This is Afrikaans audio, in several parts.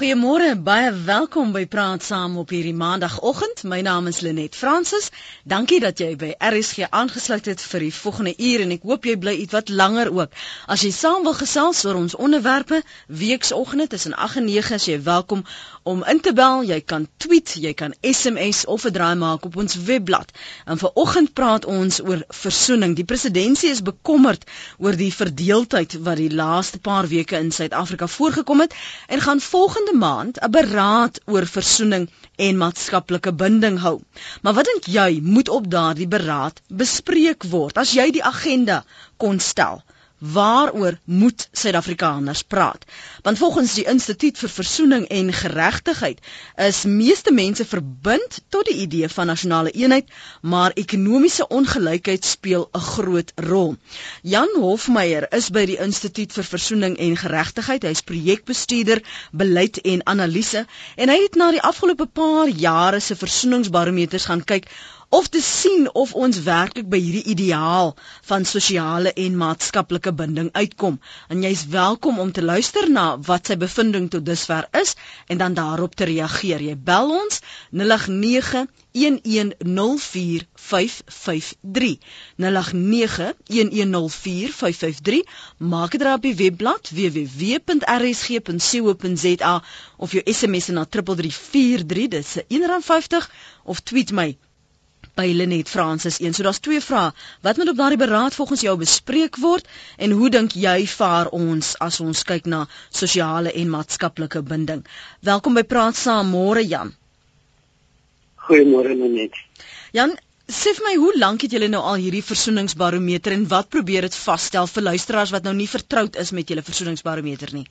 Goeiemôre, baie welkom by Praat Saam op hierdie Maandagoggend. My naam is Lenet Fransis. Dankie dat jy by RSG aangesluit het vir die volgende uur en ek hoop jy bly ietwat langer ook. As jy saam wil gesels oor ons onderwerpe weeksoggend tussen 8 en 9, as jy welkom om in te bel. Jy kan tweet, jy kan SMS of 'n draai maak op ons webblad. En vanoggend praat ons oor versoening. Die presidentsie is bekommerd oor die verdeeldheid wat die laaste paar weke in Suid-Afrika voorgekom het en gaan volgende volgende maand 'n beraad oor versoening en maatskaplike binding hou. Maar wat dink jy moet op daardie beraad bespreek word as jy die agenda kon stel? Waaroor moet Suid-Afrikaners praat? Want volgens die Instituut vir Versoening en Geregtigheid is meeste mense verbind tot die idee van nasionale eenheid, maar ekonomiese ongelykheid speel 'n groot rol. Jan Hofmeyer is by die Instituut vir Versoening en Geregtigheid. Hy's projekbestuurder, beleid en analise en hy het na die afgelope paar jare se versoeningsbarometers gaan kyk of te sien of ons werklik by hierdie ideaal van sosiale en maatskaplike binding uitkom. En jy's welkom om te luister na wat sy bevinding tot dusver is en dan daarop te reageer. Jy bel ons 0891104553. 0891104553. Maak dit op die webblad www.rsg.co.za of jou SMS na 3343. Dit is R1.50 of tweet my by Lenet Francis 1. So daar's twee vrae. Wat moet op daardie beraad volgens jou bespreek word en hoe dink jy vaar ons as ons kyk na sosiale en maatskaplike binding? Welkom by Praat Saam môre Jan. Goeiemôre Lenet. Jan, sê vir my hoe lank het julle nou al hierdie versoeningsbarometer en wat probeer dit vasstel vir luisteraars wat nou nie vertroud is met julle versoeningsbarometer nie?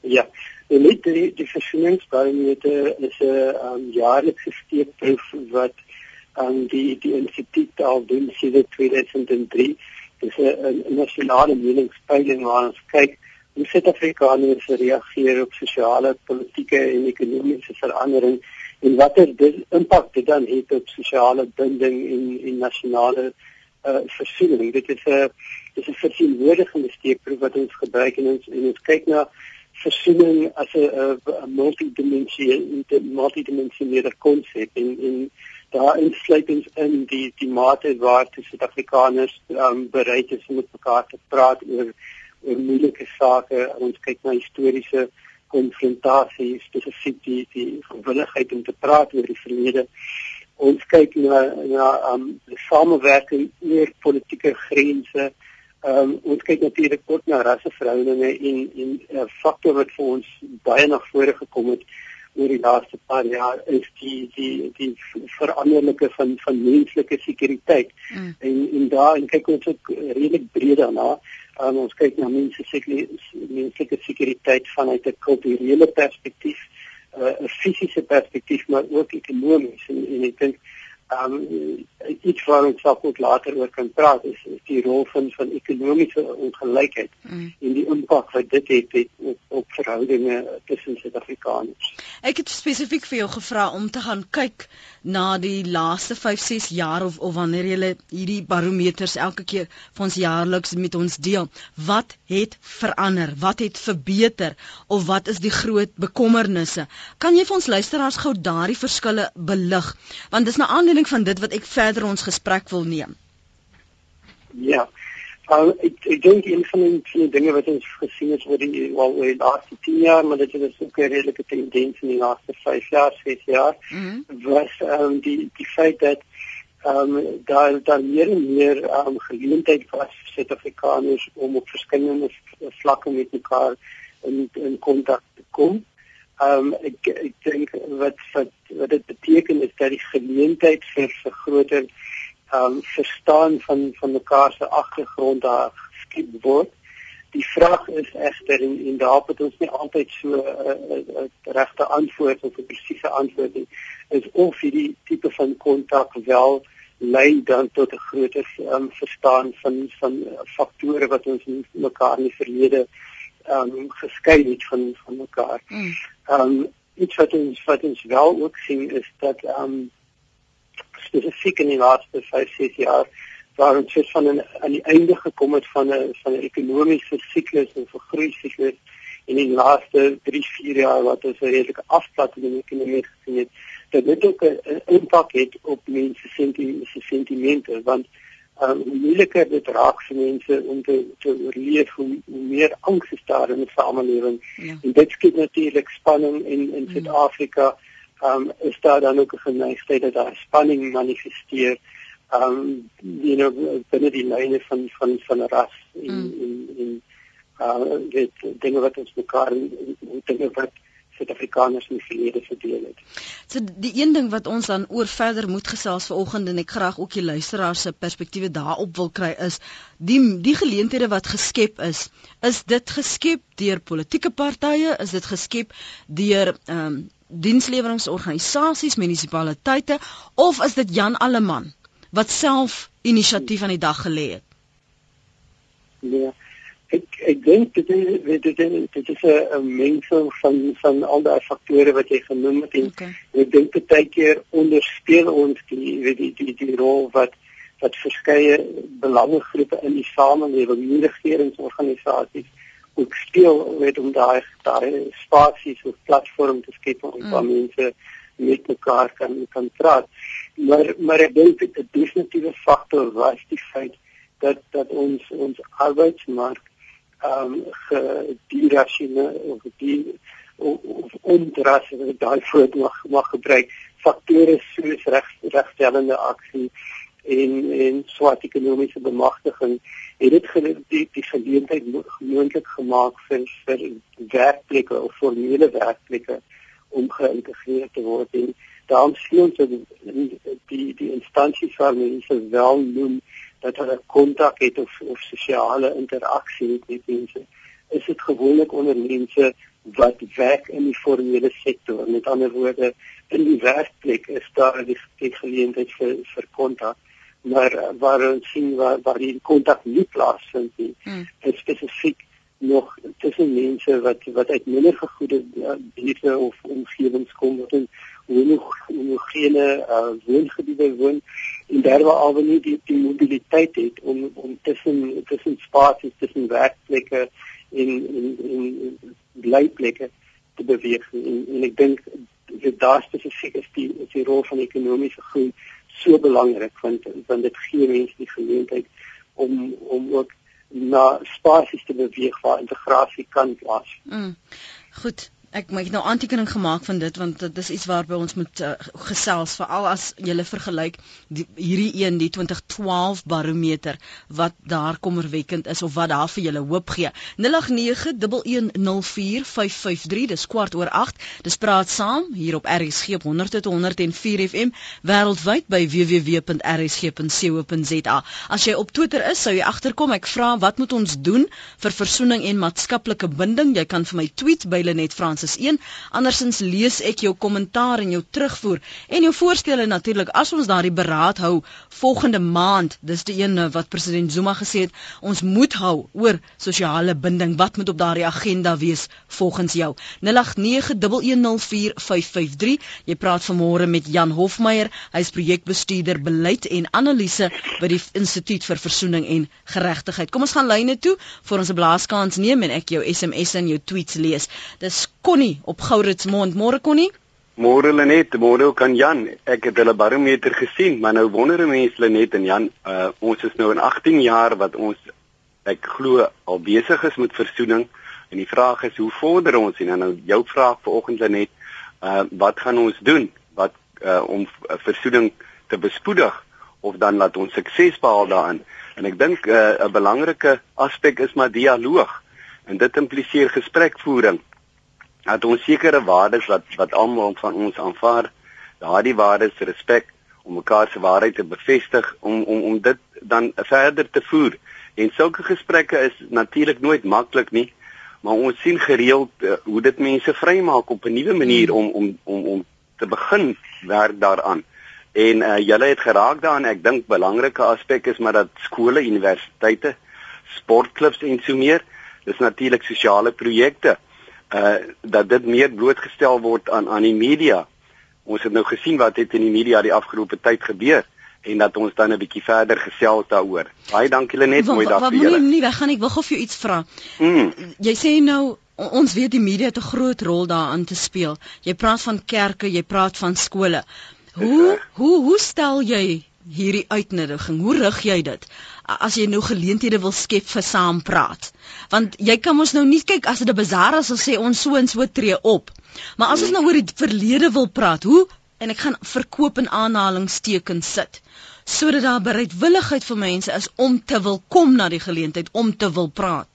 Ja, die die, die versoeningsbarometer is 'n um, jaarlikse steekproef wat aan die die instituut al doen sedert 2003. Dis 'n nasionale meningspeiling waar ons kyk hoe Suid-Afrikaners reageer op sosiale, politieke en ekonomiese verandering en watter dit impak dit dan het op sosiale binding en en nasionale uh versoening. Dit is 'n dis 'n verteenwoordigende steekproef wat ons gebruik en ons en ons kyk na versoening as 'n 'n multidimensionele multidimensionele konsep en en daar insluitings in die die mate waartoe Suid-Afrikaners um, bereid is om met mekaar te praat oor oor moeilike sake. Ons kyk na historiese konfrontasies, spesifiek die die gewilligheid om te praat oor die verlede. Ons kyk na na um, samewerking oor politieke grense. Um, ons kyk natuurlik ook na rasseverhoudinge en en 'n uh, faktor wat vir ons baie na vore gekom het oor die laaste paar jaar is die die die veranderlike van van menslike sekuriteit. Mm. En en daar en kyk ons ook redelik breed daarna. Um, ons kyk na menslike menslike sekuriteit vanuit 'n kulturele perspektief, uh, 'n fisiese perspektief, maar ook ekonomies en en ek dink um iets waar ons dalk ook later oor kan praat is, is die rol van van ekonomiese ongelykheid mm. en die impak wat dit het, het op, op verhoudinge tussen Suid-Afrikaners. Ek het spesifiek vir jou gevra om te gaan kyk na die laaste 5, 6 jaar of of wanneer jy hierdie barometers elke keer vir ons jaarliks met ons deel. Wat het verander? Wat het verbeter? Of wat is die groot bekommernisse? Kan jy vir ons luisteraars gou daardie verskille belig? Want dis 'n aanleiding van dit wat ek verder ons gesprek wil neem. Ja. Uh, ek ek dink een van die, van die dinge wat ons gesien het oor die wel oor die laaste 10 jaar, maar dit is ook 'n redelike tendens in die laaste 5 jaar, 6 jaar, mm -hmm. was um, die die feit dat ehm um, daar daar meer en meer um, geleentheid was vir Suid-Afrikaners om op verskillende vlakke met mekaar in in kontak te kom. Ehm um, ek ek dink wat wat wat dit beteken is dat die geleentheid vir vir groter um, verstaan van van mekaar se agtergrond daar geskied word. Die vraag is egter en, en daar het ons nie altyd so 'n uh, uh, regte antwoord of 'n presiese antwoord nie. Is of hierdie tipe van kontak wel lei dan tot 'n groter um, verstaan van van faktore wat ons mekaar in die verlede um geskei het van van mekaar. Mm. Um iets wat ons wat ons wel ook sien is dat um spesifiek in die laaste 5, 6 jaar waar ons sit van 'n aan die einde gekom het van 'n van 'n ekonomiese siklus en 'n groei siklus in die laaste 3, 4 jaar wat ons 'n redelike afplatting in die ekonomie gesien het, dat dit ook 'n impak het op mense se sentimente want um, hoe moeiliker dit raak vir mense om te te oorleef hoe, hoe meer angs is daar in die samelewing ja. en dit skep natuurlik spanning in in mm. Suid-Afrika um, is daar dan ook 'n geneigtheid dat daar spanning manifesteer um you know binne die lyne van van van ras en mm. en en uh dit dinge wat ons mekaar dinge wat Suid-Afrikaners in die verlede verdeel het. So die een ding wat ons dan oor verder moet gesels vanoggend en ek graag ook die luisteraars se perspektiewe daarop wil kry is die die geleenthede wat geskep is, is dit geskep deur politieke partye, is dit geskep deur ehm um, dienslewerinsorganisasies, munisipaliteite of is dit Jan Alleman wat self inisiatief aan die dag gelê het? Nee ek ek dink dit is dit is dit is 'n mengsel van van al daai faktore wat jy genoem het en okay. ek dink baie keer onderspeel ons die weet die die die rol wat wat verskeie belangegroepe in die samelewing, nie regeringsorganisasies ook speel weet om daai daai spasies of platforms te skep om mm. mense met mekaar kan kan praat. Maar maar ek dink dit 'n definitiewe faktor was die feit dat dat ons ons arbeidsmark ehm um, gedierasine of die of ondrasse wat daai voet mag mag gebruik. Faktore soos reg regstellende aksie en en swart ekonomiese bemagtiging het dit die die geleentheid moontlik gemaak vir vir werkplekke of formele werkplekke om geïntegreer te word. En daarom sien ons dat die die instansies waar mense wel noem dat hulle kontak het of of sosiale interaksie het met mense is dit gewoonlik onder mense wat werk in die formele sektor met ander woorde in die werkplek is daar die, die geleentheid vir vir kontak maar uh, waar ons sien waar waar die kontak nie plaasvind nie hmm. is spesifiek nog tussen mense wat wat uit minder gegoede uh, buurte of omgewings kom wat in homogene uh, woongebiede woon en daarwa alwe nie die, die mobiliteit het om om tussen tussen spasies tussen werkplekke en en en blyplekke te beweeg en, en ek dink dit daar spesifiek is die is die rol van ekonomiese groei so belangrik want want dit gee mense die geleentheid om om ook na spasies te beweeg waar integrasie kan plaasvind. Mm. Goed, Ek maak nou aantekening gemaak van dit want dit is iets waarby ons moet uh, gesels veral as jy vergelyk die, hierdie een die 2012 barometer wat daar kommerwekkend is of wat daar vir julle hoop gee. 0891104553 dis kwart oor 8. Dis praat saam hier op RSG op 100.104 FM wêreldwyd by www.rsg.co.za. As jy op Twitter is, sou jy agterkom ek vra wat moet ons doen vir versoening en maatskaplike binding? Jy kan vir my tweet by Lenet Frans is 1. Andersins lees ek jou kommentaar en jou terugvoer en jou voorstelle natuurlik as ons daardie beraad hou volgende maand. Dis die een wat president Zuma gesê het, ons moet hou oor sosiale binding. Wat moet op daardie agenda wees volgens jou? 0891104553. Jy praat vanmôre met Jan Hofmeyer. Hy's projekbestuurder beleid en analise by die Instituut vir Versoening en Geregtigheid. Kom ons gaan lyne toe vir ons 'n blaaskans neem en ek jou SMS en jou tweets lees. Dis Connie op Gouritsmond. Môre Connie. Môre Lenet, môre kan Jan. Ek het hulle barometer gesien, maar nou wonder mense Lenet en Jan, uh, ons is nou in 18 jaar wat ons ek glo al besig is met versoening en die vraag is hoe vorder ons en nou jou vraag vanoggend Lenet, uh, wat gaan ons doen wat uh, om versoening te bespoedig of dan laat ons sukses behaal daarin? En ek dink 'n uh, belangrike aspek is maar dialoog en dit impliseer gesprekvoering dat ons sekere waardes wat wat almal van ons aanvaar, daardie waardes respek om mekaar se waarheid te bevestig om om om dit dan verder te voer. En sulke gesprekke is natuurlik nooit maklik nie, maar ons sien gereeld uh, hoe dit mense vrymaak op 'n nuwe manier om om om om te begin werk daaraan. En uh, julle het geraak daaraan, ek dink belangrike aspek is maar dat skole, universiteite, sportklubs en so meer, dis natuurlik sosiale projekte uh dat dit meer blootgestel word aan aan die media. Ons het nou gesien wat het in die media die afgelope tyd gebeur en dat ons dan 'n bietjie verder gesels daaroor. Baie dankie Lenet, mooi dag vir julle. Nee, nee, ek gaan ek wil gou vir jou iets vra. Mm. Jy sê nou ons weet die media het 'n groot rol daarin te speel. Jy praat van kerke, jy praat van skole. Hoe hoe hoe stel jy hierdie uitnodiging? Hoe rig jy dit? As jy nou geleenthede wil skep vir saam praat. Want jy kan mos nou nie kyk as dit 'n bazaar is of sê ons so en so tree op. Maar as ons nou oor die verlede wil praat, hoe en ek gaan verkoop en aanhalingstekens sit sodat daar bereidwilligheid vir mense is om te wil kom na die geleentheid om te wil praat.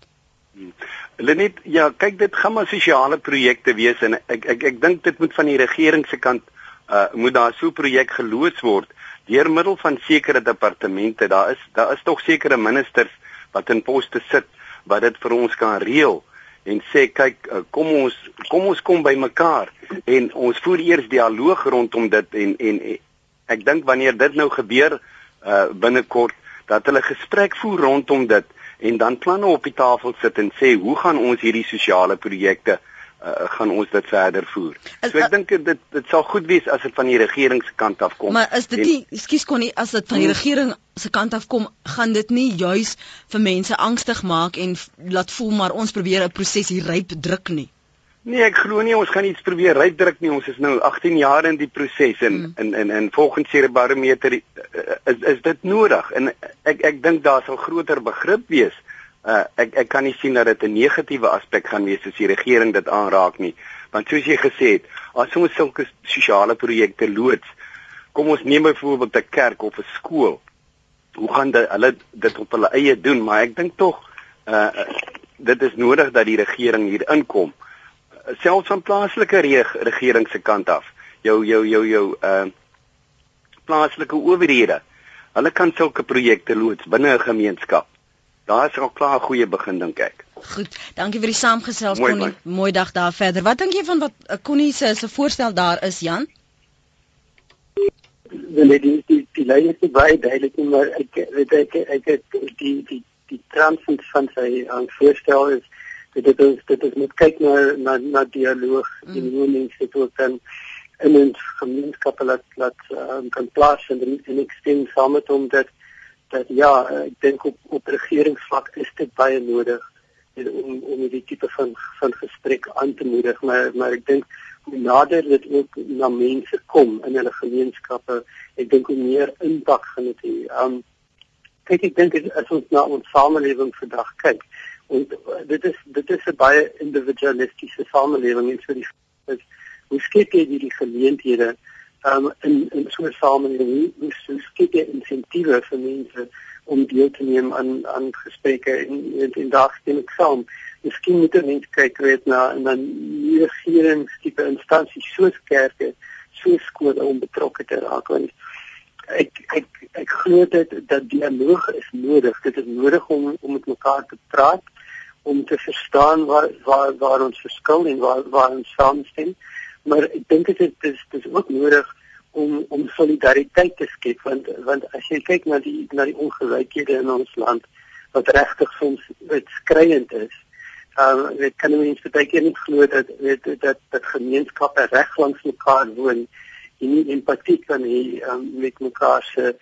Lenet, ja, kyk dit gaan maar sosiale projekte wees en ek ek ek dink dit moet van die regering se kant uh moet daar so 'n projek geloods word deur middel van sekere departemente. Daar is daar is tog sekere ministers wat in poste sit wat dit vir ons kan reël en sê kyk uh, kom ons kom ons kom by mekaar en ons voer eers dialoog rondom dit en, en ek dink wanneer dit nou gebeur uh binnekort dat hulle gesprek voer rondom dit en dan planne op die tafel sit en sê hoe gaan ons hierdie sosiale projekte uh, gaan ons dit verder voer. So ek dink dit dit sal goed wees as dit van die regering se kant af kom. Maar is dit nie, ekskuus Connie, as dit van die hmm. regering se kant af kom, gaan dit nie juis vir mense angstig maak en laat voel maar ons probeer 'n proses hier ryp druk nie. Nee, ek glo nie ons gaan iets probeer uitdruk nie. Ons is nou 18 jaar in die proses en mm. en en en volgens hierdie barometer eh, is is dit nodig. En ek ek dink daar sal groter begrip wees. Uh ek ek kan nie sien dat dit 'n negatiewe aspek gaan wees as die regering dit aanraak nie. Want soos jy gesê het, as ons sulke sosiale projekte loods, kom ons neem byvoorbeeld 'n kerk of 'n skool. Hoe gaan dit hulle dit op hulle eie doen? Maar ek dink tog uh dit is nodig dat die regering hier inkom selfs van plaaslike regering se kant af jou jou jou jou uh plaaslike owerhede hulle kan sulke projekte loods binne 'n gemeenskap daar is al klaar 'n goeie begin dink ek. Goed dankie vir die saamgesels Connie. mooi dag daar verder. Wat dink jy van wat uh, Connie se se voorstel daar is Jan? Wil die die die lyn is baie duidelik maar ek weet ek ek het die die die transfer van sy aan uh, voorstel is dit is dit is met kyk na na na dialoog mm. en hoe mense dit ook kan in 'n gemeenskap laat laat um, kan plaas en en ek stem saam met hom dat dat ja ek dink op op regeringsvlak is dit baie nodig om om die tipe van van gesprek aan te moedig maar maar ek dink hoe nader dit ook na mense kom in hulle gemeenskappe ek dink hoe meer impak gaan dit hê. Um, kyk ek dink as ons na ons samelewing vandag kyk en dit is dit is 'n baie individualistiese samelewing en so die is hoe skep jy die geleenthede um, in in so 'n samelewing hoe, hoe skep jy insentiewe vir mense om deel te neem aan aan gesprekke en en, en daar stem ek saam miskien moet mense kyk weet na en dan regeringstipe instansies soos kerke so skole om betrokke te raak want ek ek ek glo dit dat dialoog is nodig dit is nodig om om met mekaar te praat om te verstaan waar waar waar ons verskil en waar waar ons saamstem. Maar ek dink dit is dis dis ook nodig om om solidariteit te skep want want as jy kyk na die na die ongelykhede in ons land wat regtig soms dit skreiend is. Uh dit kan mense baie nie glo dat weet dat dat gemeenskappe reg langs mekaar woon en nie empatie kan hê um, met mekaar se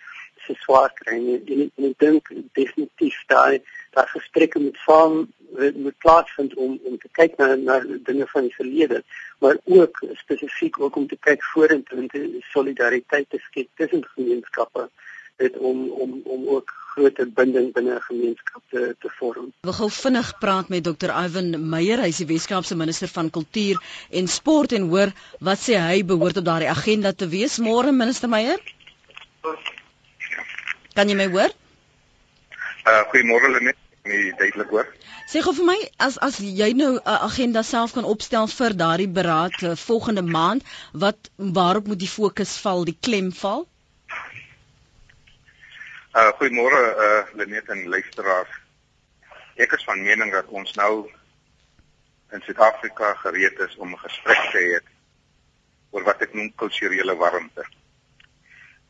se swaar kry nie. En ek dink definitief daai daai gesprekke met saam moet plaasvind om om te kyk na na dinge van die verlede, maar ook spesifiek ook om te kyk vorentoe en te solidariteit te skep tussen gemeenskappe dit om om om ook groter binding binne 'n gemeenskap te te vorm. We gou vinnig praat met Dr. Ivan Meyer, hy is die Weskaapse minister van kultuur en sport en hoor wat sê hy behoort op daardie agenda te wees. Môre minister Meyer? Kan jy my hoor? Uh goeiemôre Lenet, nie duidelik hoor. Sê gou vir my as as jy nou 'n uh, agenda self kan opstel vir daardie beraad uh, volgende maand, wat waarop moet die fokus val, die klem val? Uh goeiemôre uh Lenet en luisteraars. Ek is van mening dat ons nou in Suid-Afrika gereed is om 'n gesprek te hê oor wat ek noem kulturele warmte.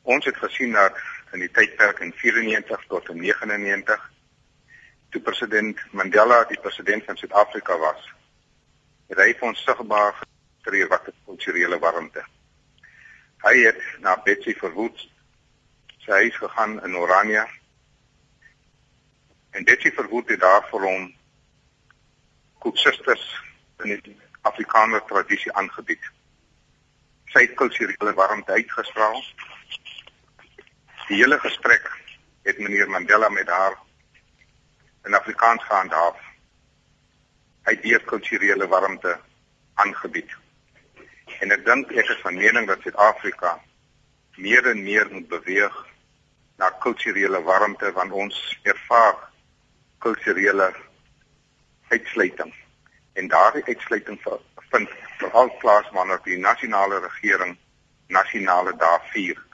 Ons het gesien dat in die tydperk in 94 tot in 99 toe president Mandela die president van Suid-Afrika was. Het hy vir ons sigbaar gekry wat 'n kulturele warmte. Hy het na Betsy Verwoerd sy huis gegaan in Oranje. En Betsy Verwoerd het daar vir hom Koeksusters in die Afrikaner tradisie aangebied. Sy het kulturele warmte uitgestraal. Die hele gesprek het meneer Mandela met haar in Afrikaans gehandhaaf. Hy het kulturele warmte aangebied. En ek dink ek is van mening dat Suid-Afrika meer en meer moet beweeg na kulturele warmte want ons ervaar kulturele uitsluiting. En daardie uitsluiting vind veral plaas wanneer die nasionale regering nasionale dae vier.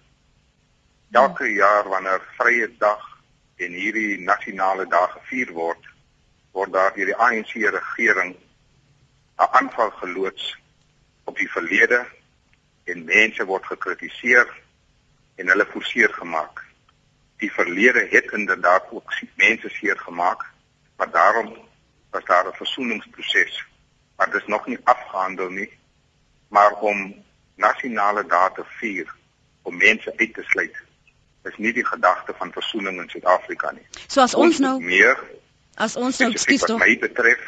Elke jaar wanneer vrye dag en hierdie nasionale dae gevier word, word daar deur die ANC regering 'n aanval geloods op die verlede en mense word gekritiseer en hulle forceer gemaak. Die verlede het inderdaad ook mense seer gemaak, maar daarom was daar 'n versoeningsproses. Maar dit is nog nie afgehandel nie, maar om nasionale dae te vier om mense uit te sluit is nie die gedagte van versoening in Suid-Afrika nie. So as ons, ons nou meer as ons nou skiet tog my betref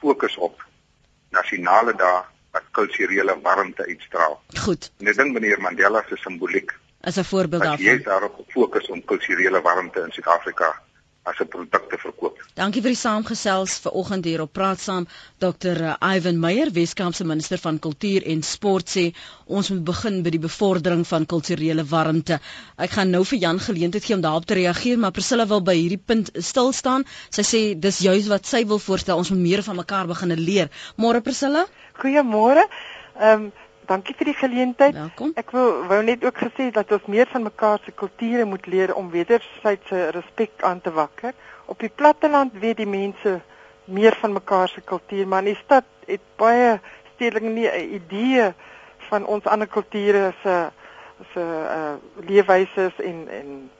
fokus op nasionale dae wat kulturele warmte uitstraal. Goed. En ek dink meneer Mandela se simboliek is 'n voorbeeld daarvan. Hy is daarop gefokus om kulturele warmte in Suid-Afrika as 'n produk te verkoop. Dankie vir die saamgesels vanoggend hier op Praat Saam. Dr. Eh, Ivan Meyer, Weskaapse minister van Kultuur en Sport sê ons moet begin by die bevordering van kulturele warmte. Ek gaan nou vir Jan geleentheid gee om daarop te reageer, maar Priscilla wil by hierdie punt stil staan. Sy sê dis juis wat sy wil voorstel, ons moet meer van mekaar begine leer. Môre Priscilla? Goeiemôre. Ehm um, dankie vir die geleentheid. Welkom. Ek wil wou net ook gesê dat ons meer van mekaar se kulture moet leer om wederwysige respek aan te wakker. Op die platteland weet die mense meer van mekaar se kultuur, maar in die stad het baie stedelinge nie 'n idee van ons ander kulture se se uh leefwyse en en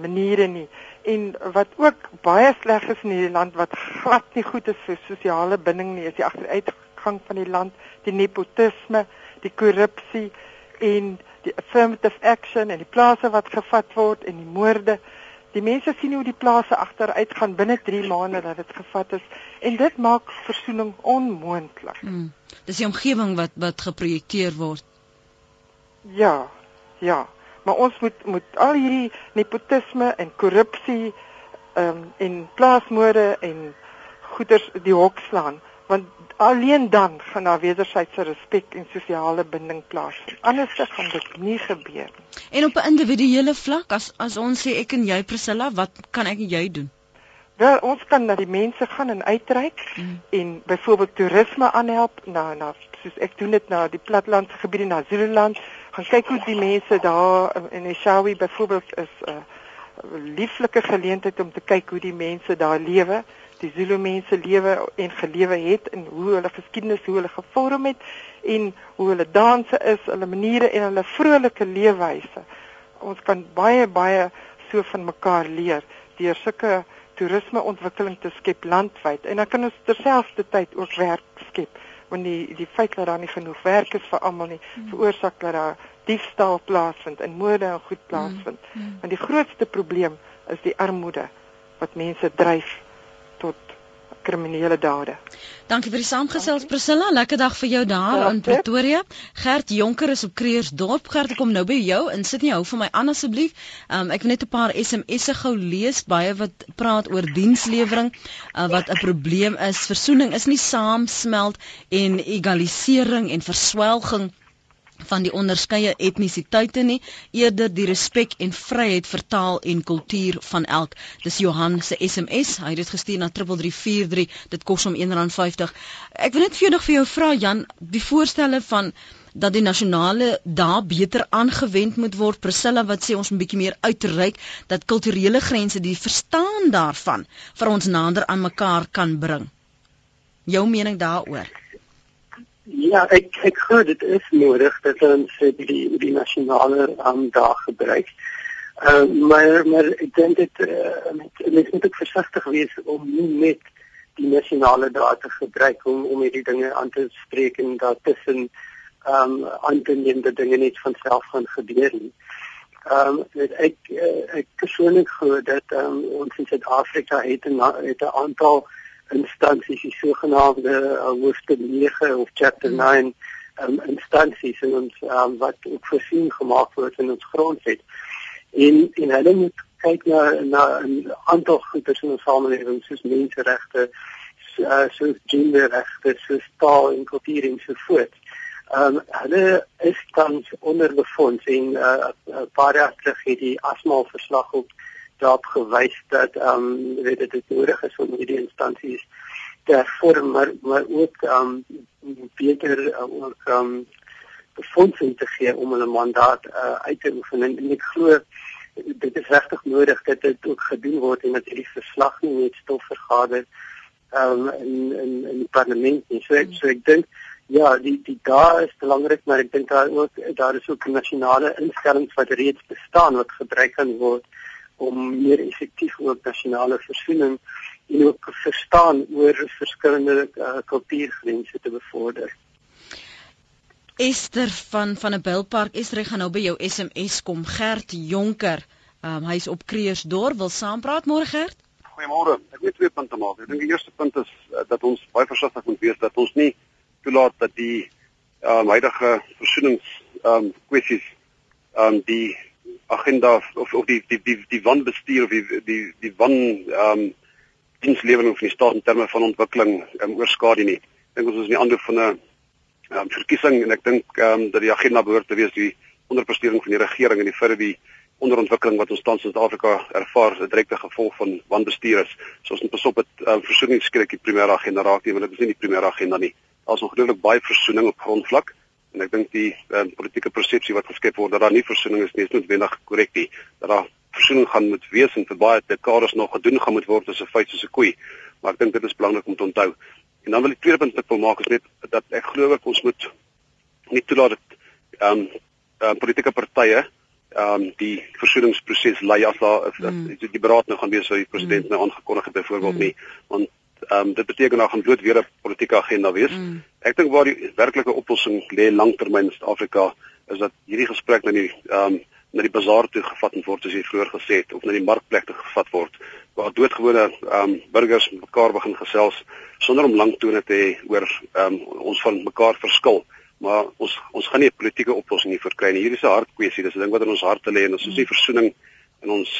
maniere nie. En wat ook baie sleg is in hierdie land wat glad nie goed is vir sosiale binding nie, is die agteruitgang van die land, die nepotisme, die korrupsie en die affirmative action en die plase wat gevat word en die moorde. Die mense sien hoe die plase agteruit gaan binne 3 maande dat dit gevat is en dit maak versoening onmoontlik. Hmm. Dis die omgewing wat wat geprojekteer word. Ja. Ja. Maar ons moet moet al hierdie nepotisme en korrupsie ehm um, en plaasmoorde en goeders die hok slaan want alleen dan gaan daar wederwysige respek en sosiale binding plaasvind. Anders gaan dit nie gebeur nie. En op 'n individuele vlak as as ons sê ek en jy Priscilla, wat kan ek en jy doen? Wel, ons kan na die mense gaan en uitreik mm. en byvoorbeeld toerisme aanhelp na na soos ek doen dit na die plattelandse gebiede na Zululand, gaan kyk hoe die mense daar in Eshawi byvoorbeeld is 'n uh, lieflike geleentheid om te kyk hoe die mense daar lewe die Zulu mense lewe en gelewe het en hoe hulle geskiedenis hoe hulle gevorm het en hoe hulle danse is, hulle maniere en hulle vrolike leefwyse. Ons kan baie baie so van mekaar leer deur sulke toerisme ontwikkeling te skep landwyd en dan kan ons terselfdertyd ook werk skep want die die feit dat daar nie genoeg werk is vir almal nie hmm. veroorsaak dat daar diefstal plaasvind en moorde en goed plaasvind. Hmm. Hmm. Want die grootste probleem is die armoede wat mense dryf kriminele dade. Dankie vir die saamgesels Priscilla. Lekker dag vir jou daar in Pretoria. Gert Jonker is op Kreersdorp. Gert, ek kom nou by jou sit nie hou vir my aan asseblief. Um, ek wil net 'n paar SMS'e gou lees baie wat praat oor dienslewering uh, wat 'n probleem is. Versoening is nie saamsmelt en egalisering en verswelging van die onderskeie etnisiteite nie eerder die respek en vryheid vertaal en kultuur van elk. Dis Johan se SMS hy het dit gestuur na 3343 dit kos hom R1.50 ek wil net veendig vir jou vra Jan die voorstelle van dat die nasionale dae beter aangewend moet word. Priscilla wat sê ons moet bietjie meer uitreik dat kulturele grense die verstaan daarvan vir ons nader aan mekaar kan bring. Jou mening daaroor Ja, ek ek glo dit is nodig dat ons die die nasionale um, dag gebruik. Ehm uh, maar maar ek dink dit uh, met moet ek versigtig wees om nie net die nasionale dae te gebruik om om hierdie dinge aan te spreek en dat tussen ehm um, aan te neem dat dinge net van self gaan gebeur nie. Ehm um, ek uh, ek persoonlik glo dat um, ons in Suid-Afrika het 'n het 'n aantal instansies, die sogenaamde uh, hoofde 9 of chapter 9 um, instansies in ons um, wat ook voorsien gemaak word in ons grondwet. En en hulle moet kyk na na 'n aantal goeie in ons samelewing soos menseregte, uh, soos genderregte, soos taal en kultuur en so voort. Ehm um, hulle is tans onder befonds en 'n uh, paar jaar terug het die asmal verslag op daarop gewys dat ehm um, weet dit nodig is om hierdie instansies te hervorm maar maar ook ehm um, beter uh, ook ehm um, befondsing te gee om hulle mandaat uh, uit te oefen. En, en ek glo dit is regtig nodig dat dit ook gedoen word en dat hierdie verslag nie net stof vergader ehm um, in in in die parlement nie. So ek, so ek dink Ja, die die daar is belangrik, maar ek dink daar ook daar is ook nasionale instellings wat reeds bestaan wat gebruik kan word om meer effektief ook nasionale versoening en ook verstaan oor verskillende uh, kultuurgrense te bevorder. Esther van van 'n Bilpark, Esther gaan nou by jou SMS kom. Gert Jonker, um, hy's op Kreersdorp, wil saampraat môre Gert? Goeiemôre. Ek wil twee punte maak. Ek dink die eerste punt is uh, dat ons baie versigtig moet wees dat ons nie toelaat dat die ehm um, huidige versoenings ehm um, kwessies ehm um, die agenda of of die die die die wanbestuur of die die die wan ehm um, dienslewering van die staat in terme van ontwikkeling um, oorskadu nie. Ek dink ons is in die ander van 'n ehm um, verkiesing en ek dink ehm um, dat die agenda behoort te wees die onderprestering van die regering en die vir die onderontwikkeling wat ons tans in Suid-Afrika ervaar, 'n direkte gevolg van wanbestuur is. So ons moet pas op dit ehm um, versoeningskrik die primêre agenda raak nie, want dit is nie die primêre agenda nie daar's ongelooflik baie versoening op grondvlak en ek dink die um, politieke persepsie wat geskep word dat daar nie versoening is nie is noodwendig korrek nie dat daar versoening gaan moet wees en vir baie dekades nog gedoen gaan moet word as 'n feit soos 'n koei maar ek dink dit is belangrik om te onthou en dan wil ek tweede punt wat ek wil maak is net dat ek glo ek ons moet nie toelaat dat ehm um, um, politieke partye ehm um, die versoeningsproses lei as daar mm. die beraad nou gaan wees wat die president mm. nou aangekondig het byvoorbeeld mm. nie want Ehm um, dit beteken daar gaan bloot weer 'n politieke agenda wees. Mm. Ek dink waar die werklike oplossing lê langtermyn in Suid-Afrika is dat hierdie gesprek na die ehm um, na die bazaar toe gevat word soos jy vroeër gesê het of na die markplek toe gevat word waar doodgewone ehm um, burgers mekaar begin gesels sonder om lank tone te hê oor ehm um, ons van mekaar verskil. Maar ons ons gaan nie 'n politieke oplossing hier verkry nie. Hier is 'n hartkwessie. Dis 'n ding wat in ons harte lê en ons is nie versoening in ons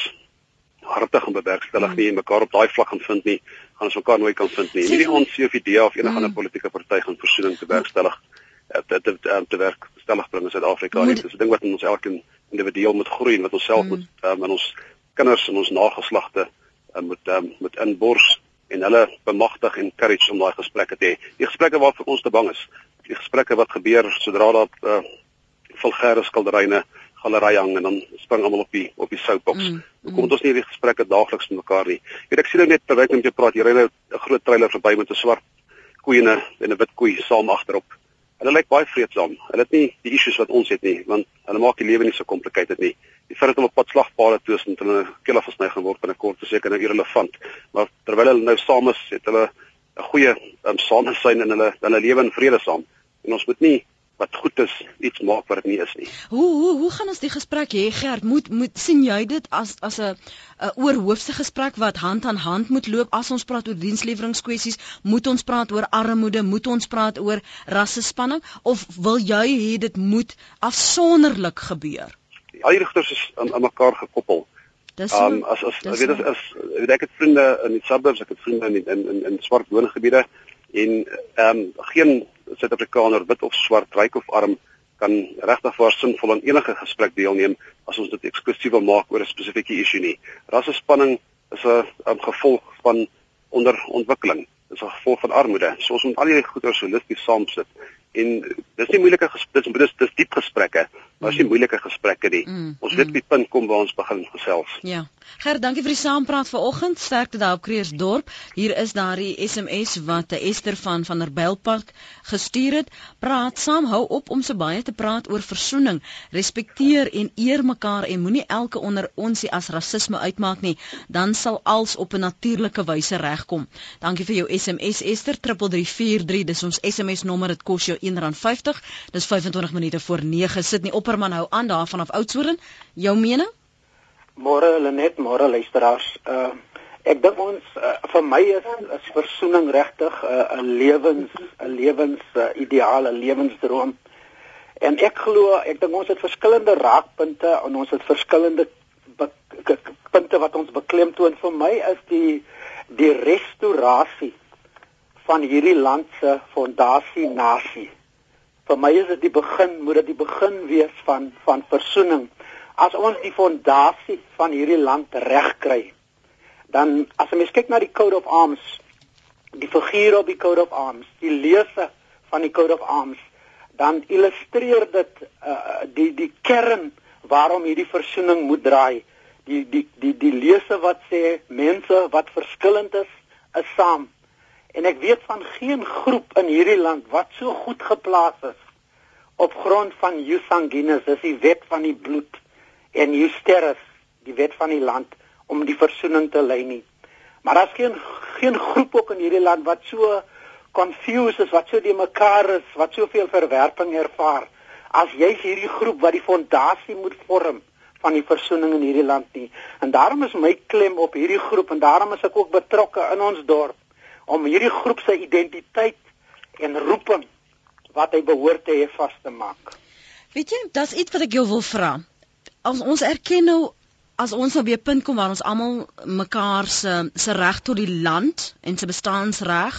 harte gaan bewerkstellig nie en mekaar op daai vlak gaan vind nie gaan ons mekaar nooit kan vind nie. Nie die ons of idee of enige ander mm. politieke party gaan versoening te werkstellig eh, te te te, werk stellig bring in Suid-Afrika nie. Dis 'n ding wat in ons elkeen individueel moet groei en wat ons self mm. moet um, in ons kinders en ons nageslagte um, moet um, moet inbors en hulle bemagtig en courage om daai gesprekke te hê. Die gesprekke waarvoor ons te bang is. Die gesprekke wat gebeur sodra daar uh, vulgêre skilderyne galery hang en dan spring almal op die op die soapbox. Mm, mm. Kom ons nie hierdie gesprekke daagliks met mekaar nie. Weet ek sien nou net terwyl ek met jou praat, hier ry nou 'n groot trailer verby met 'n swart koei en 'n wit koei saam agterop. Hulle lyk baie vreedsaam. Hulle het nie die issues wat ons het nie, want hulle maak die lewe nie so complicated nie. Die feit dat hulle op pad slagpale toe is en hulle kille gesny word binnekort is seker nou irrelevant. Maar terwyl hulle nou saam is, het hulle 'n goeie um, samesyn en hulle hulle lewe in vrede saam. En ons moet nie wat goed is iets maak wat dit nie is nie. Hoe hoe hoe gaan ons die gesprek hê Gert? Moet moet sien jy dit as as 'n 'n oorhoofse gesprek wat hand aan hand moet loop as ons praat oor diensleweringkwessies, moet ons praat oor armoede, moet ons praat oor rassespanning of wil jy hê dit moet afsonderlik gebeur? Al die rigters is aan, aan mekaar gekoppel. Dis. Um, as as weet as, as weet ek het vriende in die suburbs, ek het vriende in in in, in swart woongebiede en ehm um, geen Suid-Afrikaner wit of swart, ryk of arm kan regtig waar sinvol aan enige gesprek deelneem as ons dit eksklusief wil maak oor 'n spesifieke issue nie. Rassespanning is 'n gevolg van onderontwikkeling. Is 'n gevolg van armoede. So ons moet al hierdie goeie holisties saamsit. En dis nie moeilike gesprekke, dis dis diep gesprekke, maar dis nie moeilike gesprekke nie. Mm, ons weet mm. die punt kom waar ons begin gesels. Ja. Gert, dankie vir die saampraat vanoggend. Sterkte daar op Kreersdorp. Hier is daardie SMS wat Esther van van der Bylpark gestuur het. Praat saam, hou op om so baie te praat oor versoening. Respekteer en eer mekaar en moenie elke onder onsie as rasisme uitmaak nie. Dan sal alles op 'n natuurlike wyse regkom. Dankie vir jou SMS Esther 3343. Dis ons SMS nommer. Dit kos jou R1.50. Dis 25 minute voor 9. Sit nie opperman hou aan daar vanaf Oudtshoorn. Jou mening? Môre Lenet, môre luisteraars. Uh Ek dink ons uh, vir my is is versoening regtig 'n uh, 'n lewens 'n lewens uh, ideale lewensdroom. En ek glo ek dink ons het verskillende raakpunte en ons het verskillende punte wat ons beklemtoon. Vir my is die die restaurasie van hierdie land se fondasie nasie. Vir my is dit die begin, moet dit die begin wees van van versoening. As ons die fondasie van hierdie land regkry, dan as jy kyk na die Code of Arms, die figuur op die Code of Arms, die lese van die Code of Arms, dan illustreer dit uh, die die kern waarom hierdie versoening moet draai. Die die die die lese wat sê mense wat verskillend is, is saam. En ek weet van geen groep in hierdie land wat so goed geplaas is op grond van jus sanguinis, dis die wet van die bloed en jus terris, die wet van die land om die versoening te lei nie. Maar daar's geen geen groep ook in hierdie land wat so confused is, wat so die mekaar is, wat soveel verwerping ervaar as jy's hierdie groep wat die fondasie moet vorm van die versoening in hierdie land nie. En daarom is my klem op hierdie groep en daarom is ek ook betrokke in ons dorp om hierdie groep se identiteit en roeping wat hy behoort te hê vas te maak. Weet jy, dis iets wat ek jou wil vra. As ons erken nou as ons nou weer punt kom waar ons almal mekaar se se reg tot die land en se bestaansreg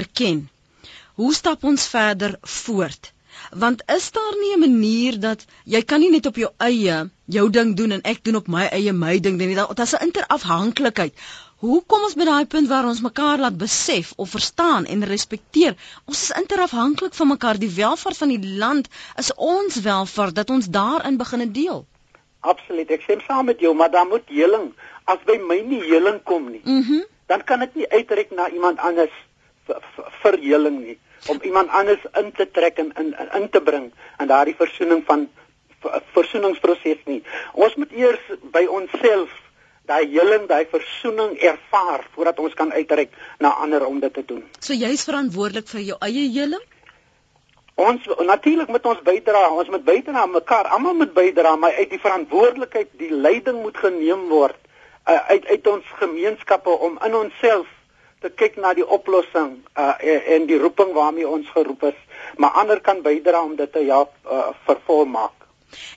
erken. Hoe stap ons verder voort? Want is daar nie 'n manier dat jy kan nie net op jou eie jou ding doen en ek doen op my eie my ding doen nie. Daar's 'n interafhanklikheid. Hoe kom ons by daai punt waar ons mekaar laat besef of verstaan en respekteer? Ons is interafhanklik van mekaar. Die welvaart van die land is ons welvaart dat ons daarin begin deel. Absoluut. Ek stem saam met jou, maar dan moet heling. As by my nie heling kom nie. Mm dan kan ek nie uitreik na iemand anders vir, vir heling nie om iemand anders in te trek en in in te bring in daardie versoening van versoeningsproses nie. Ons moet eers by onsself daai heling, daai versoening ervaar voordat ons kan uitreik na ander om dit te doen. So jy's verantwoordelik vir jou eie heling? Ons natuurlik moet ons bydra, ons moet bydra aan mekaar, almal moet bydra, maar uit die verantwoordelikheid, die leiding moet geneem word uh, uit uit ons gemeenskappe om in onsself te kyk na die oplossing uh, en die roeping waarmee ons geroep is, maar ander kan bydra om dit te help uh, vervolmaak.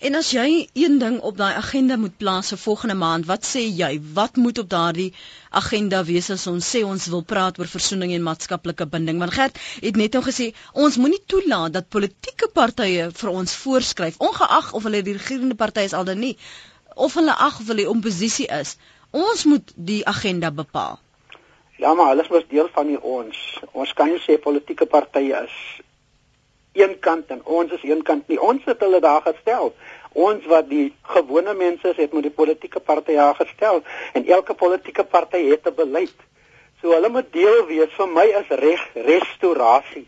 En as jy een ding op daai agenda moet plaas vir volgende maand, wat sê jy? Wat moet op daardie agenda wees as ons sê ons wil praat oor versoening en maatskaplike binding? Want Gert het net nou gesê ons moenie toelaat dat politieke partye vir ons voorskryf, ongeag of hulle die regerende party is al dan nie, of hulle ag of hulle oppositie is. Ons moet die agenda bepaal. Ja, maar alles was deel van die ons. Ons kan nie sê politieke partye is een kant en ons is een kant nie. Ons het hulle daar gestel. Ons wat die gewone mense is, het met die politieke partye daar gestel en elke politieke party het 'n beleid. So hulle moet deel wees. Vir my is reg restaurasie.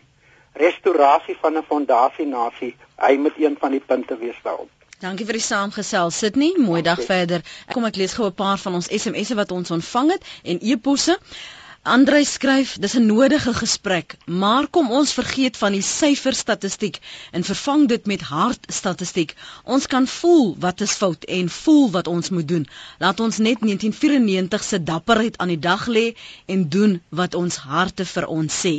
Restaurasie van 'n fondasie nasie. Hy moet een van die punte wees daarop. Dankie vir die saamgesel Sydney. Mooi dag verder. Kom ek lees gou 'n paar van ons SMS'e wat ons ontvang het en e-posse. Andrei skryf, dis 'n nodige gesprek, maar kom ons vergeet van die syferstatistiek en vervang dit met hartstatistiek. Ons kan voel wat is fout en voel wat ons moet doen. Laat ons net 1994 se dapperheid aan die dag lê en doen wat ons harte vir ons sê.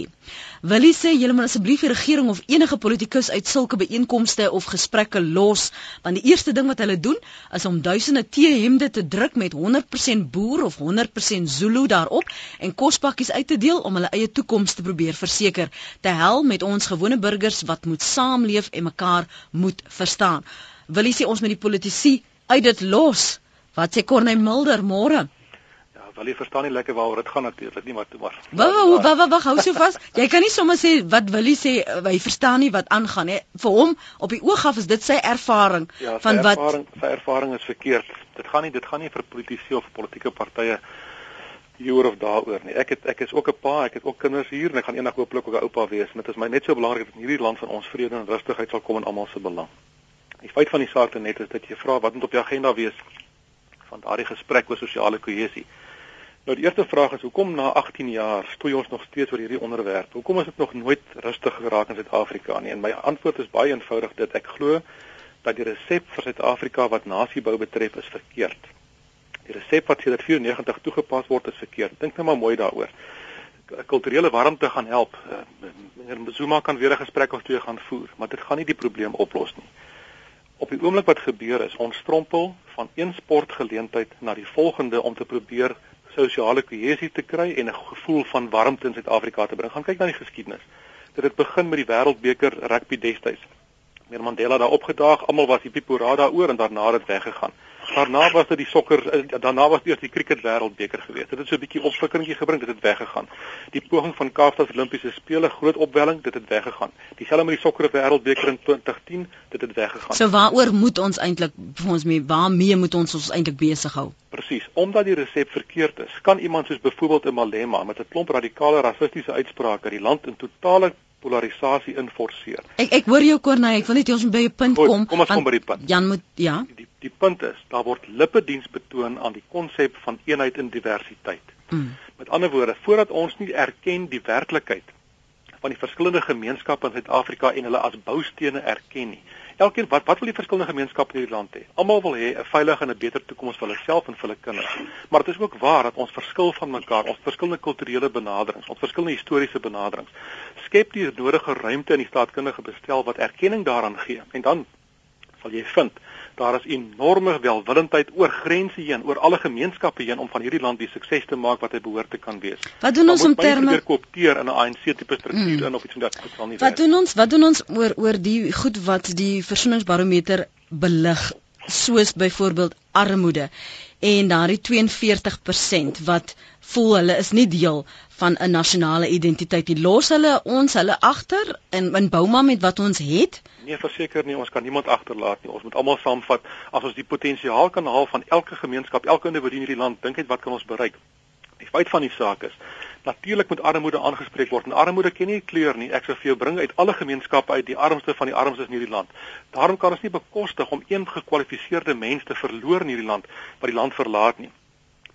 Willie sê julle moet asseblief die regering of enige politikus uit sulke byeenkomste of gesprekke los, want die eerste ding wat hulle doen is om duisende T-hemde te druk met 100% boer of 100% Zulu daarop en kospakkies uit te deel om hulle eie toekoms te probeer verseker. Te hel met ons gewone burgers wat moet saamleef en mekaar moet verstaan. Willie sê ons met die politici uit dit los. Wat sê Corneil Mulder môre? Wel jy verstaan nie lekker waaroor dit gaan natuurlik nie, maar toe maar. Wag, wag, wag, hou so vas. Jy kan nie sommer sê wat Willie sê, hy verstaan nie wat aangaan nie. Vir hom op die oog af is dit sy ervaring ja, van wat sy ervaring, sy ervaring is verkeerd. Dit gaan nie dit gaan nie vir politici of politieke partye hier of daaroor nie. Ek het ek is ook 'n pa, ek het ook kinders hier en ek gaan eendag hopelik ook 'n oupa wees. En dit is my net so belangrik dat in hierdie land van ons vrede en rustigheid sal kom in almal se belang. Die feit van die saak net is dat jy vra wat moet op die agenda wees van daardie gesprek oor sosiale kohesie. Nou die eerste vraag is hoekom na 18 jaar stoei ons nog steeds oor hierdie onderwerp? Hoekom is dit nog nooit rustig geraak in Suid-Afrika nie? En my antwoord is baie eenvoudig dit ek glo dat die resep vir Suid-Afrika wat nasiebou betref is verkeerd. Die resep wat sedert 94 toegepas word is verkeerd. Dink nou maar mooi daaroor. Kulturele warmte gaan help. Eh, meneer Zuma kan weer 'n gesprek of twee gaan voer, maar dit gaan nie die probleem oplos nie. Op die oomblik wat gebeur is, ons strompel van een sportgeleentheid na die volgende om te probeer sosiale kohesie te kry en 'n gevoel van warmte in Suid-Afrika te bring. Gaan kyk na die geskiedenis. Dit het begin met die Wêreldbeker rugby destyds. Meneer Mandela daar opgedaag, almal was die pipoora daaroor en daarna het dit weggegaan. Daarna was dit die sokker eh, daarna was dit die cricket wêreldbeker geweest. Dit het so 'n bietjie opflikkeringkie gebring, dit het weggegaan. Die poging van Kaapstad Olimpiese spele, groot opwelling, dit het weggegaan. Dieselfde met die sokker wêreldbeker in 2010, dit het weggegaan. So waaroor moet ons eintlik vir ons mee waarmee moet ons ons eintlik besig hou? Presies, omdat die resep verkeerd is. Kan iemand soos byvoorbeeld 'n Malema met 'n klomp radikale rassistiese uitsprake die land in totale polarisasie inforceer. Ek ek hoor jou Corneille, ek wil net ons by 'n punt Goed, kom. Kom ons kom by die punt. Jan moet ja. Die die punt is, daar word lippediens betoon aan die konsep van eenheid in diversiteit. Mm. Met ander woorde, voordat ons nie erken die werklikheid van die verskillende gemeenskappe in Suid-Afrika en hulle as boustene erken nie. Elkeen wat wat wil die verskillende gemeenskappe in hierdie land hê? Almal wil hê 'n veilige en 'n beter toekoms vir hulle self en vir hulle kinders. Maar dit is ook waar dat ons verskil van mekaar, ons verskillende kulturele benaderings, ons verskillende historiese benaderings skep die nodige ruimte in die staatkundige bestel wat erkenning daaraan gee. En dan sal jy vind daar is enorme welwillendheid oor grense heen, oor alle gemeenskappe heen om van hierdie land die sukses te maak wat hy behoort te kan wees. Wat doen ons om terme koopteer in 'n ANC tipe struktuur mm. in of iets van dat dit sal nie Wat doen ons? Wat doen ons oor oor die goed wat die versoeningsbarometer belig soos byvoorbeeld armoede en daardie 42% wat voel hulle is nie deel van 'n nasionale identiteit nie. Los hulle ons hulle agter in in Bouma met wat ons het? Nee, verseker nie, ons kan niemand agterlaat nie. Ons moet almal saamvat as ons die potensiaal kan haal van elke gemeenskap, elke individu in hierdie land. Dink net wat kan ons bereik? Die feit van die saak is Natuurlik moet armoede aangespreek word en armoede ken nie kleur nie. Ek sou vir jou bring uit alle gemeenskappe uit die armste van die armstes in hierdie land. Daarom kan ons nie bekostig om een gekwalifiseerde mens te verloor in hierdie land wat die land verlaat nie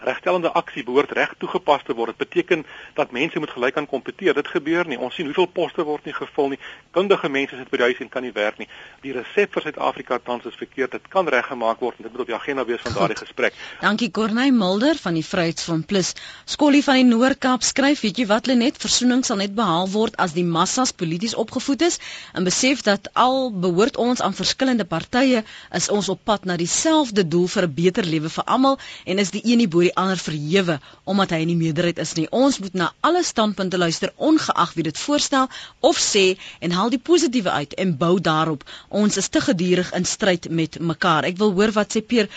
regstellende aksie behoort reg toegepas te word. Dit beteken dat mense moet gelyk aan kompeteer. Dit gebeur nie. Ons sien hoeveel poste word nie gevul nie. Kundige mense sit by die huis en kan nie werk nie. Die resep vir Suid-Afrika tans is verkeerd. Dit kan reggemaak word en dit moet op die agenda wees van daardie gesprek. Dankie Corneille Mulder van die Vryheidsfront Plus. Skollie van die Noord-Kaap skryf, weet jy wat hulle net versoening sal net behaal word as die massas polities opgevoed is en besef dat al behoort ons aan verskillende partye, is ons op pad na dieselfde doel vir 'n beter lewe vir almal en is die een nie bo die ander verhewe omdat hy in die meerderheid is nie. Ons moet na alle standpunte luister ongeag wie dit voorstel of sê en haal die positiewe uit en bou daarop. Ons is te gedurig in stryd met mekaar. Ek wil hoor wat sê Peer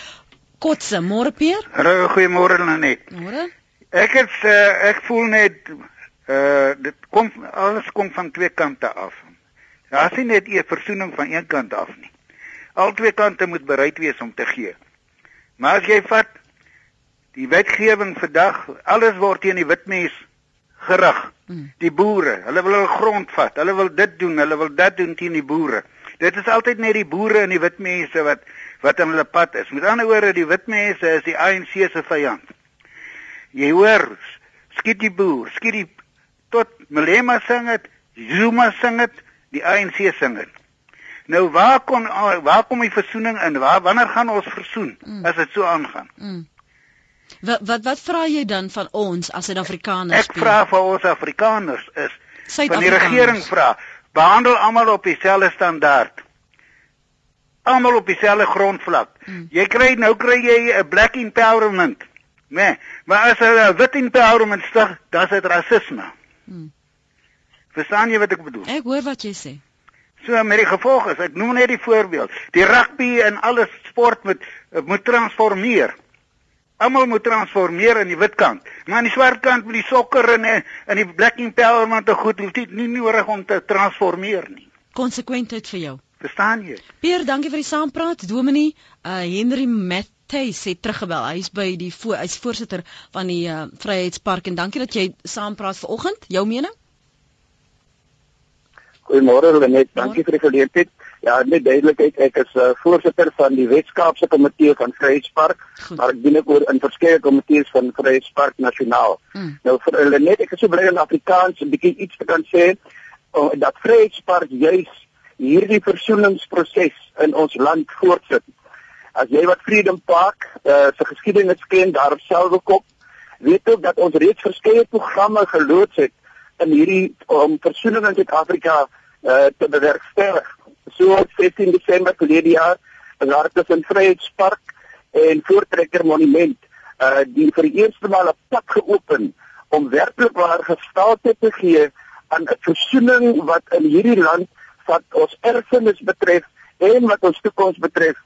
Kotse, môre Peer? Hallo, goeiemôre Lenet. Môre. Ek het uh, ek voel net uh dit kom alles kom van twee kante af. Daar is nie net 'n versoening van een kant af nie. Al twee kante moet bereid wees om te gee. Maar as jy vat die wetgewing vandag, alles word teen die witmens gerig. Hmm. Die boere, hulle wil hul grond vat. Hulle wil dit doen, hulle wil dat doen teen die boere. Dit is altyd net die boere en die witmense wat wat aan hulle pad is. Met ander woorde, die witmense is die ANC se vyand. Jy hoor, skiet die boer, skiet die tot Malema sing dit, Zuma sing dit, die ANC sing dit. Nou waar kom waar kom die versoening in? Waar wanneer gaan ons versoen mm. as dit so aangaan? Mm. Wat wat wat vra jy dan van ons as Suid-Afrikaners? Ek vra vir ons Afrikaners is van die regering vra, behandel almal op dieselfde standaard. Almal op dieselfde grondvlak. Hmm. Jy kry nou kry jy 'n black empowerment. Nee, maar as 'n wit empowerment stig, dan is dit rasisme. Hmm. Verstaan jy wat ek bedoel? Ek hoor wat jy sê. So met die gevolg is, ek noem net die voorbeeld. Die rugby en alles sport moet moet transformeer. Almal moet transformeer in die wit kant. Maar aan die swart kant met die sokker en in die black empowerment te goed, hoef dit nie nodig om te transformeer nie. Konsekwentheid vir jou. Verstaan jy? Pier, dankie vir die saampraat. Dominee, uh Henry Matthys het teruggebel. Hy's by die vo hy's voorsitter van die uh Vryheidspark en dankie dat jy saampraat vanoggend. Jou mening? Goeiemôre Lenet, dankie vir die geleentheid. Ja, net duidelikheid, ek is uh, voorsitter van die Weskaapse Komitee van Vryheidspark, maar ek dien ook oor in verskeie komitees van Vryheidspark Nasionaal. Hmm. Nou vir Lenet, ek is so bly in Afrikaans 'n bietjie iets te kan sê uh, dat Vryheidspark juis hierdie versoeningsproses in ons land voortsit. As jy wat Freedom Park uh, se geskiedenis ken daar op Selwekop, weet ook dat ons reeds verskeie programme geloods het in hierdie om versoening in Suid-Afrika uh, te bewerkstellig. So 15 Desember verlede jaar is daar tussen Vryheidspark en Voortrekker Monument uh die vir die eerste maal 'n pad geopen om werklik waar gestalte te gee aan 'n versoening wat in hierdie land wat ons erfenis betref en wat ons toekoms betref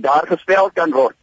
daar gestel kan word.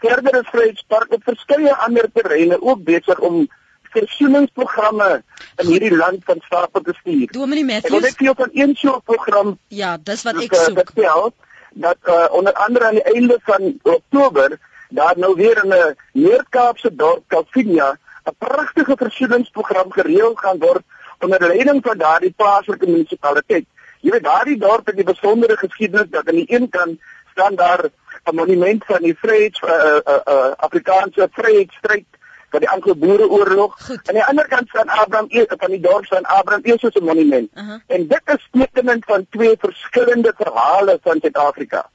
Verder is Vryheidspark op verskeie ander terreine ook besig om versoeningsprogramme in hierdie land van stapel te stuur. Dominee Matthews. Ek wil net van een so 'n program Ja, dis wat ek soek. Vertel, dat uh, onder andere aan die einde van Oktober daar nou weer in 'n Noord-Kaapse dorp Calvinia 'n pragtige versoeningsprogram gereël gaan word onder leiding van daardie plaaslike munisipaliteit. Jy weet daardie dorp het 'n besondere geskiedenis dat aan die een kant staan daar 'n monument van die Vryheids uh, uh, uh, Afrikaanse Vryheidsstryd van die Anglo-Boereoorlog. Aan die ander kant staan Abraham E van die dorp staan Abraham E se monument. Uh -huh. En dit is tekenend van twee verskillende verhale van Suid-Afrika.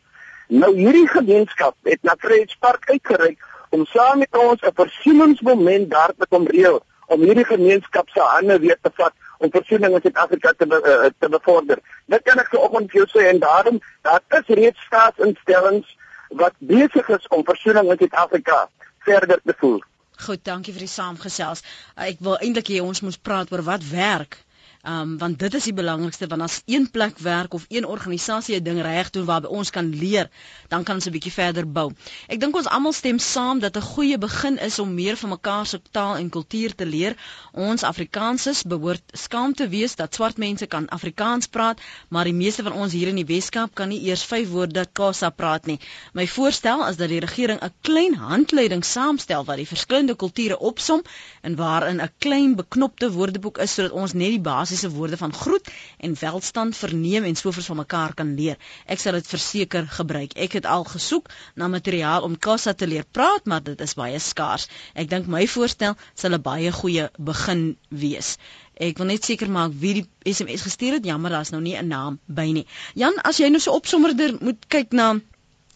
Nou hierdie gemeenskap het na Vryheidspark uitgereik om saam met ons 'n versoeningsmoment daar te kom reël om hierdie gemeenskap se hande weer te vat om versoening in Suid-Afrika te uh, te bevorder. Dit kan ek so oggend vir jou sê en daarom daar is reeds staatsinstellings wat besig is om versoening in Suid-Afrika verder te voer. Goed, dankie vir die saamgesels. Ek wil eintlik hê ons moet praat oor wat werk Um want dit is die belangrikste want as een plek werk of een organisasie 'n ding reg doen waarby ons kan leer, dan kan ons 'n bietjie verder bou. Ek dink ons almal stem saam dat 'n goeie begin is om meer van mekaar se taal en kultuur te leer. Ons Afrikaners behoort skaam te wees dat swart mense kan Afrikaans praat, maar die meeste van ons hier in die Weskaap kan nie eers 5 woorde Xhosa praat nie. My voorstel is dat die regering 'n klein handleiding saamstel wat die verskillende kulture opsom en waarin 'n klein beknopte woordeboek is sodat ons net die basiese woorde van groet en welstand verneem en sovoorts van mekaar kan leer. Ek sal dit verseker gebruik. Ek het al gesoek na materiaal om Kassa te leer praat, maar dit is baie skaars. Ek dink my voorstel sal 'n baie goeie begin wees. Ek wil net seker maak wie die SMS gestuur het. Jammer, daar's nou nie 'n naam by nie. Jan, as jy nou so opsommerder moet kyk na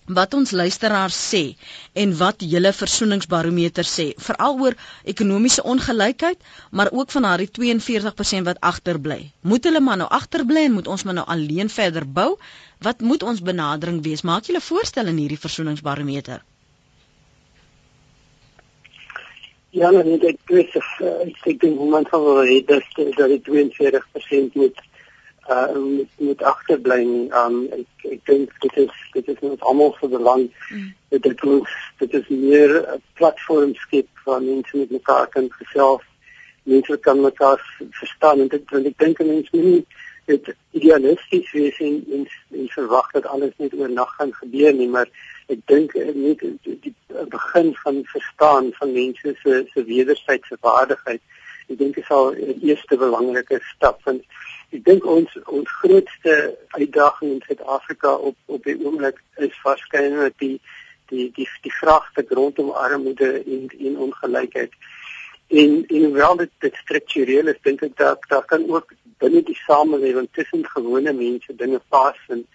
wat ons luisteraars sê en wat julle versoeningsbarometer sê veral oor ekonomiese ongelykheid maar ook van daardie 42% wat agterbly. Moet hulle maar nou agterbly en moet ons maar nou alleen verder bou? Wat moet ons benadering wees? Maak julle voorstel in hierdie versoeningsbarometer? Ja, nee, ek weet ek dink moment van wat dit is dat die 42% moet uh moet, moet agterbly nie. Um ek ek dink dit is dit is net almal die land. Mm. Dit is dit is meer 'n platform skep waar mense met mekaar kan gesels. Mense kan mekaar verstaan en dit want ek dink mense moet nie dit idealisties wees en en, en verwag dat alles net oornag gaan gebeur nie, maar ek dink eh, net die, die begin van verstaan van mense se se wederwysige waardigheid. Ek dink dit is al 'n eerste belangrike stap want Ek dink ons ons grootste uitdaging in Suid-Afrika op op die oomblik is waarskynlik die die die die vraagstuk rondom armoede en en ongelykheid. En en hoewel dit dit struktureel is, dink ek dat daar kan ook binne die samelewing tussen gewone mense dinge en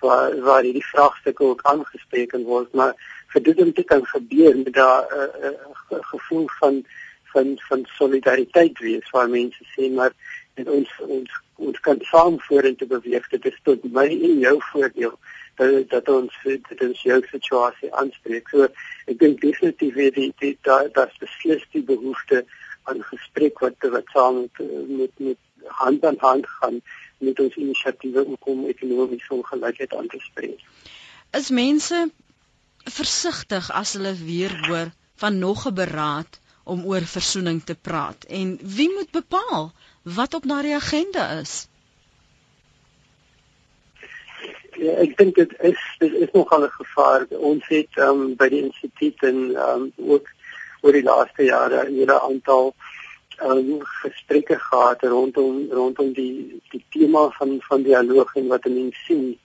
waar waar die vraagstukke ook aangespreek word, maar vir dit om te kan gebeur met daar 'n uh, uh, gevoel van van van solidariteit wees waar mense sê maar en ons ons ons kan saam vorentoe beweeg. Dit is tot my en jou voordeel dat dat ons dit in jou situasie aanspreek. So ek dink definitief weer die die daar daar's beslis die behoefte aan gesprek wat wat saam met met, met hand aan hand gaan met ons inisiatiewe om ekonomiese ongelykheid aan te spreek. Is mense versigtig as hulle weer hoor van nog 'n beraad om oor versoening te praat? En wie moet bepaal wat op daardie agenda is? Ja, ek dink dit is dit is nogal 'n gevaar. Ons het um, by die instituut en um, ook oor die laaste jare 'n hele aantal um, gesprekke gehad rondom rondom die die tema van van dialoog en wat mense sien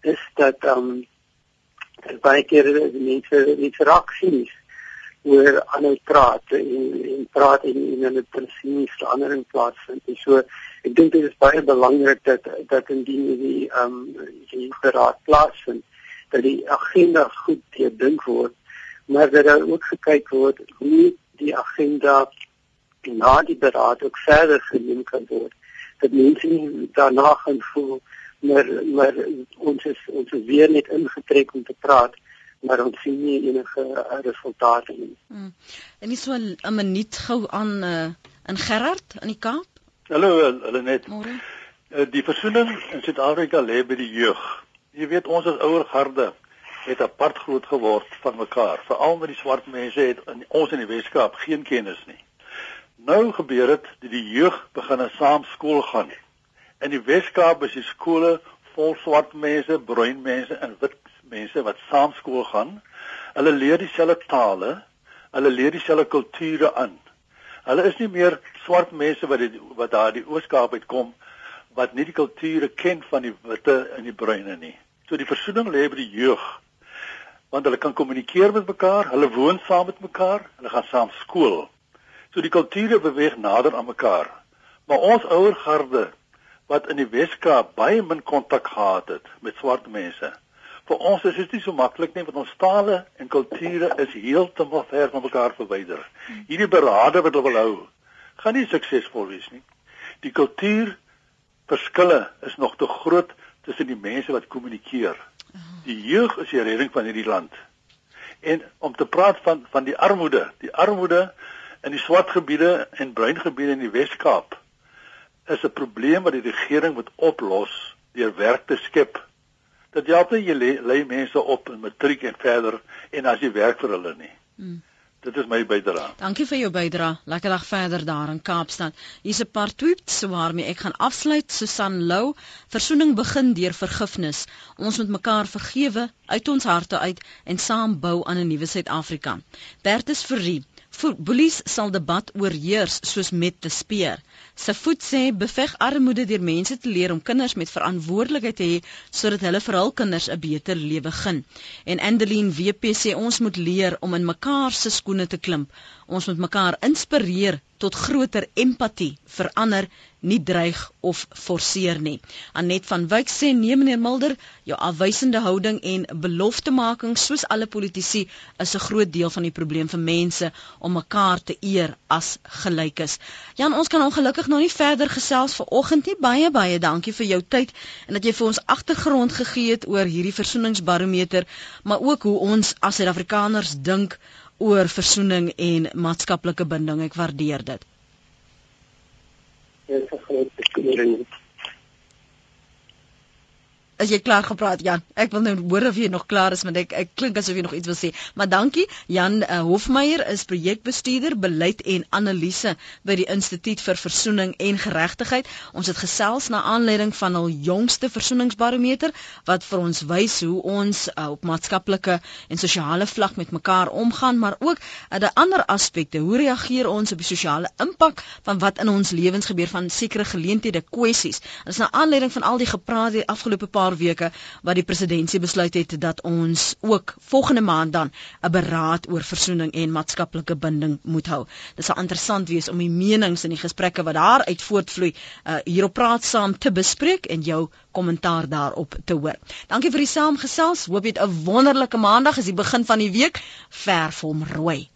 is dat ehm um, baie keer die mense nie reaksies oor aanhou praat en en praat en en hulle presies verandering plaasvind. En so ek dink dit is baie belangrik dat dat indien die ehm um, die beraad plaasvind dat die agenda goed gedink word, maar dat daar ook gekyk word hoe die agenda na die beraad ook verder geneem kan word. Dat mense daarna gaan voel maar maar ons is ons is weer net ingetrek om te praat maar ons sien nie enige uh, resultate nie. Hmm. En nie so 'n minuut gou aan uh, in Gerard in die Kaap. Hallo hulle net. Môre. Uh, die versoening in Suid-Afrika lê by die jeug. Jy weet ons as ouer garde het apart groot geword van mekaar. Veral met die swart mense het in, ons in die Weskaap geen kennis nie. Nou gebeur dit dat die jeug begin saam skool gaan. In die Weskaap is die skole vol swart mense, bruin mense en wit mense wat saam skool gaan. Hulle leer dieselfde tale, hulle leer dieselfde kulture aan. Hulle is nie meer swart mense wat die, wat daar die Ooskaap uitkom wat nie die kulture ken van die witte en die bruine nie. So die versoening lê by die jeug. Want hulle kan kommunikeer met mekaar, hulle woon saam met mekaar, hulle gaan saam skool. So die kulture beweeg nader aan mekaar. Maar ons ouer garde wat in die Weskaap baie min kontak gehad het met swart mense, vir ons is dit nie so maklik nie want ons tale en kulture is heeltemal ver van mekaar verwyder. Hierdie berade wat hulle wil hou, gaan nie suksesvol wees nie. Die kultuur verskille is nog te groot tussen die mense wat kommunikeer. Die jeug is die redding van hierdie land. En om te praat van van die armoede, die armoede in die swart gebiede en bruin gebiede in die Wes-Kaap is 'n probleem wat die regering moet oplos deur werk te skep dat jy altyd jy lê, lê mense op in matriek en verder en as jy werk vir hulle nie. Hmm. Dit is my bydrae. Dankie vir jou bydrae. Lekker dag verder daar in Kaapstad. Hier's 'n paar tweets waarmee ek gaan afsluit. Susan Lou, versoening begin deur vergifnis. Ons moet mekaar vergewe uit ons harte uit en saam bou aan 'n nuwe Suid-Afrika. Bertus Fourie Boelies sal debat oorheers soos met te speer. Se voet sê beveg armoede deur mense te leer om kinders met verantwoordelikheid te hê sodat hulle vir hul kinders 'n beter lewe gun. En Andeline WP sê ons moet leer om in mekaar se skoene te klim. Ons moet mekaar inspireer tot groter empatie vir ander nie dreig of forceer nie. Anet van Wyk sê nee meneer Mulder, jou afwysende houding en beloftemaking soos alle politici is 'n groot deel van die probleem vir mense om mekaar te eer as gelykes. Jan, ons kan ongelukkig nou nie verder gesels vanoggend nie. Baie baie dankie vir jou tyd en dat jy vir ons agtergrond gegee het oor hierdie versoeningsbarometer, maar ook hoe ons as Suid-Afrikaners dink oor versoening en maatskaplike binding. Ek waardeer dit. Ja, dit is 'n groot beskouing. As jy klaar gepraat Jan, ek wil nou hoor of jy nog klaar is want ek ek klink asof jy nog iets wil sê. Maar dankie. Jan uh, Hofmeyer is projekbestuurder beleid en analise by die Instituut vir Versoening en Geregtigheid. Ons het gesels na aanleiding van hul jongste versoeningsbarometer wat vir ons wys hoe ons uh, op maatskaplike en sosiale vlak met mekaar omgaan, maar ook uh, die ander aspekte. Hoe reageer ons op die sosiale impak van wat in ons lewens gebeur van sekere geleenthede, kwessies. Dit is na aanleiding van al die gepraat die afgelope paar paar weke wat die presidentsie besluit het dat ons ook volgende maand dan 'n beraad oor versoening en maatskaplike binding moet hou. Dit sal interessant wees om die menings en die gesprekke wat daaruit voortvloei uh, hierop praat saam te bespreek en jou kommentaar daarop te hoor. Dankie vir die saamgesels. Hoop jy het 'n wonderlike maandag as die begin van die week. Verf hom rooi.